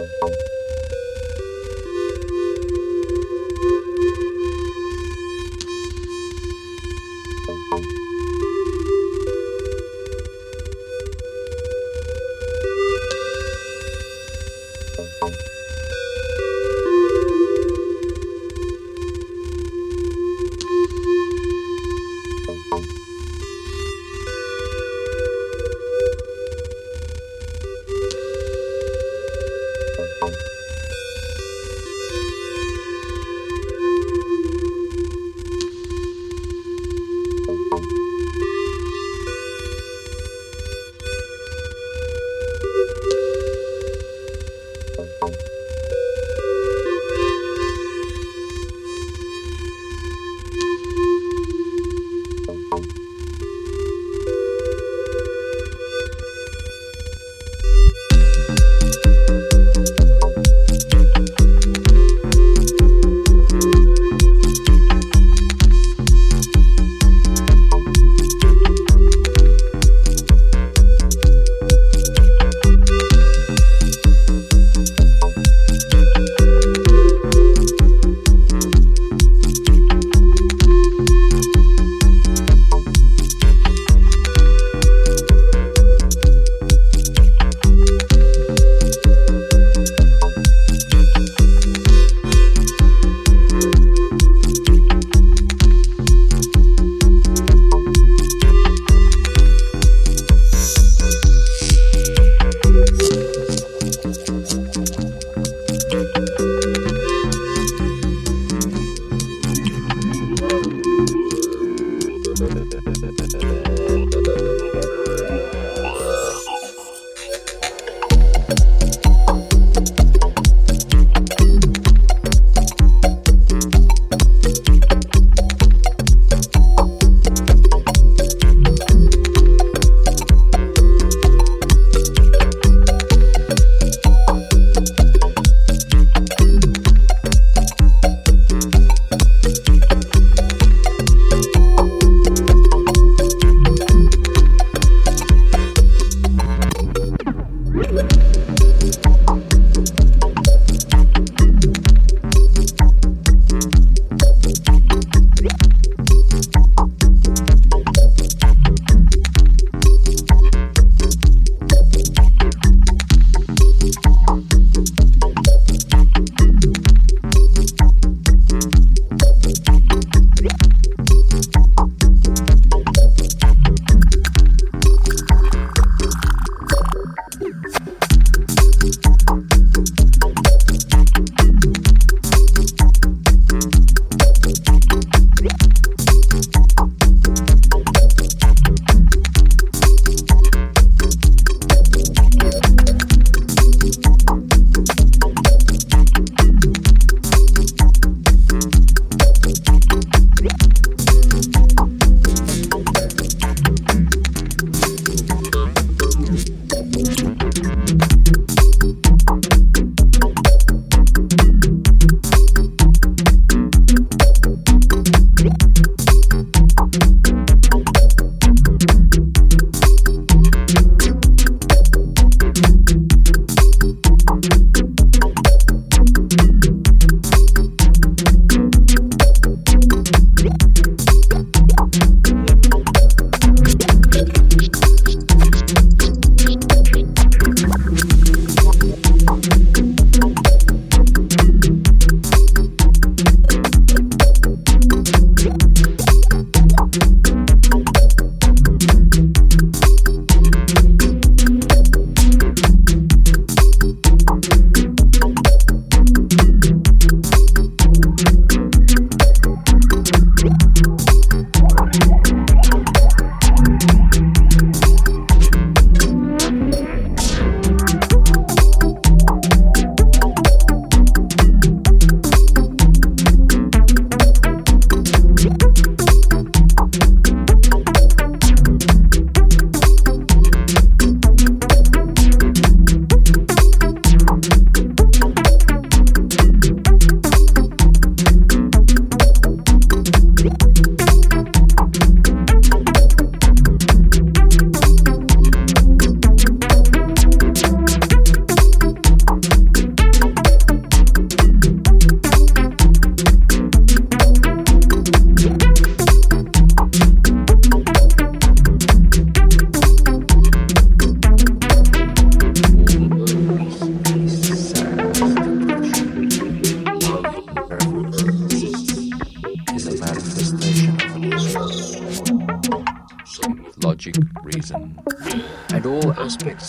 you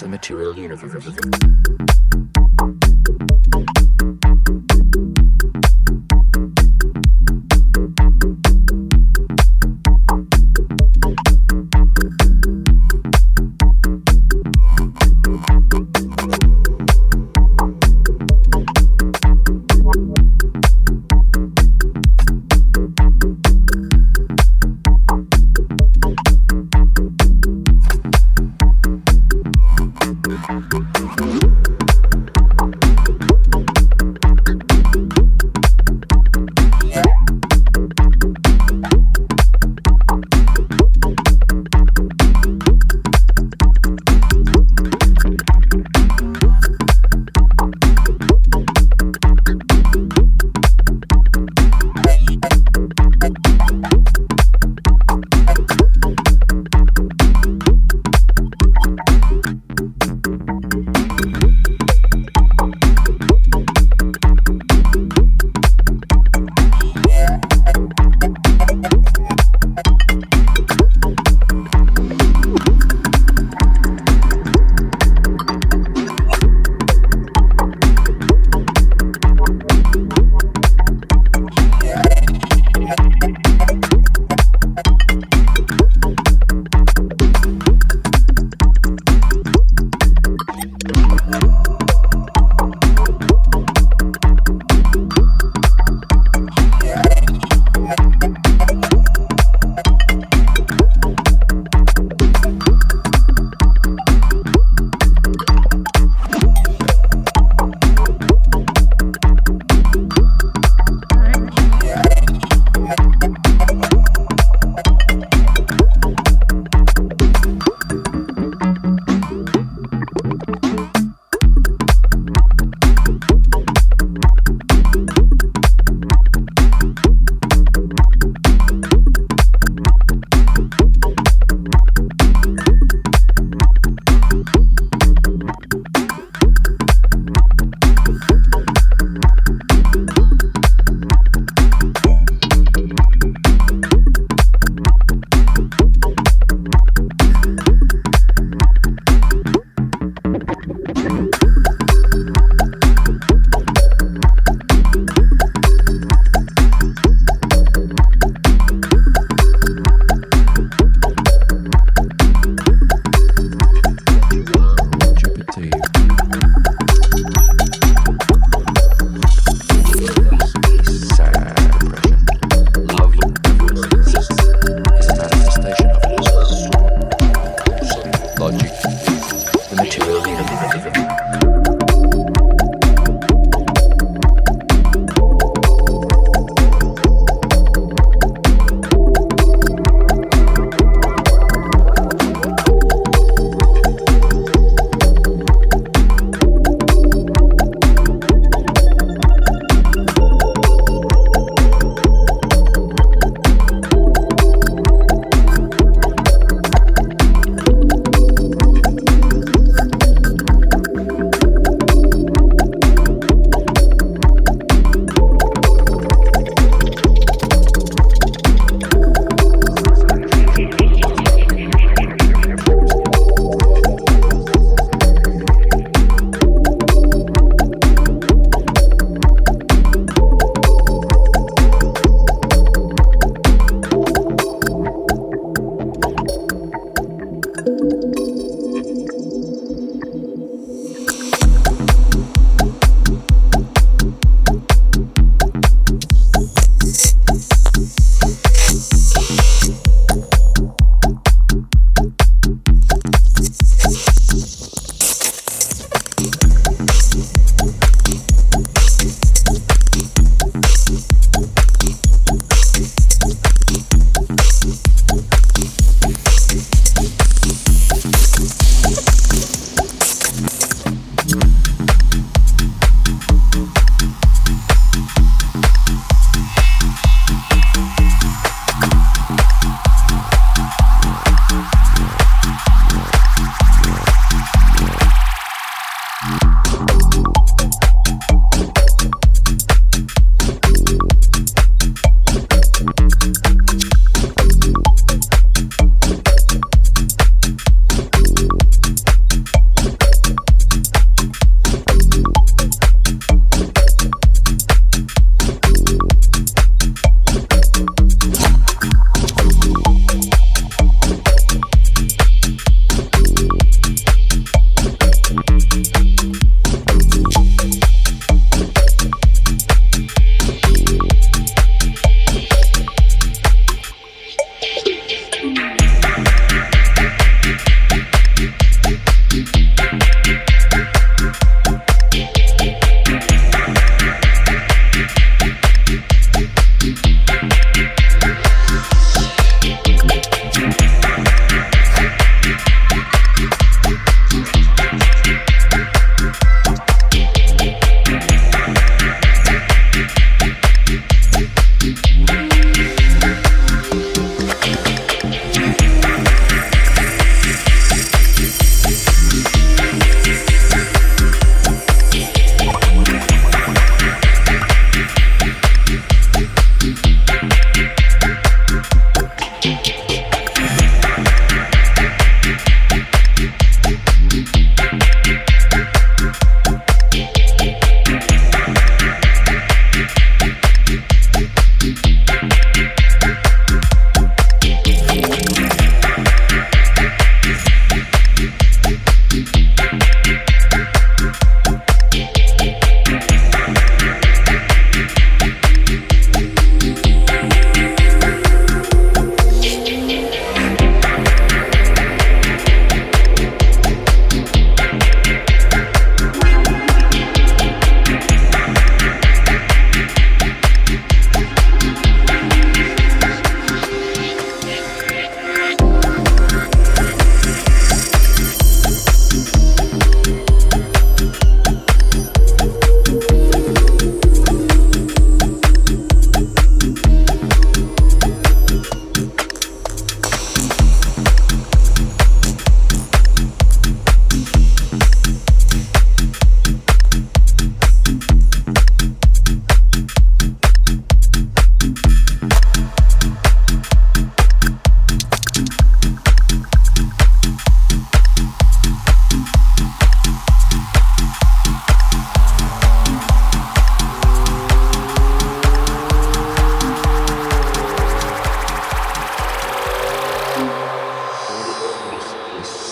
the material universe.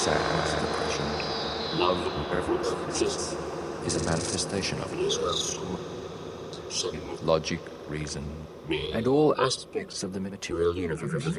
sadness, depression, love, preference is a manifestation of it. Logic, reason, and all aspects of the material universe.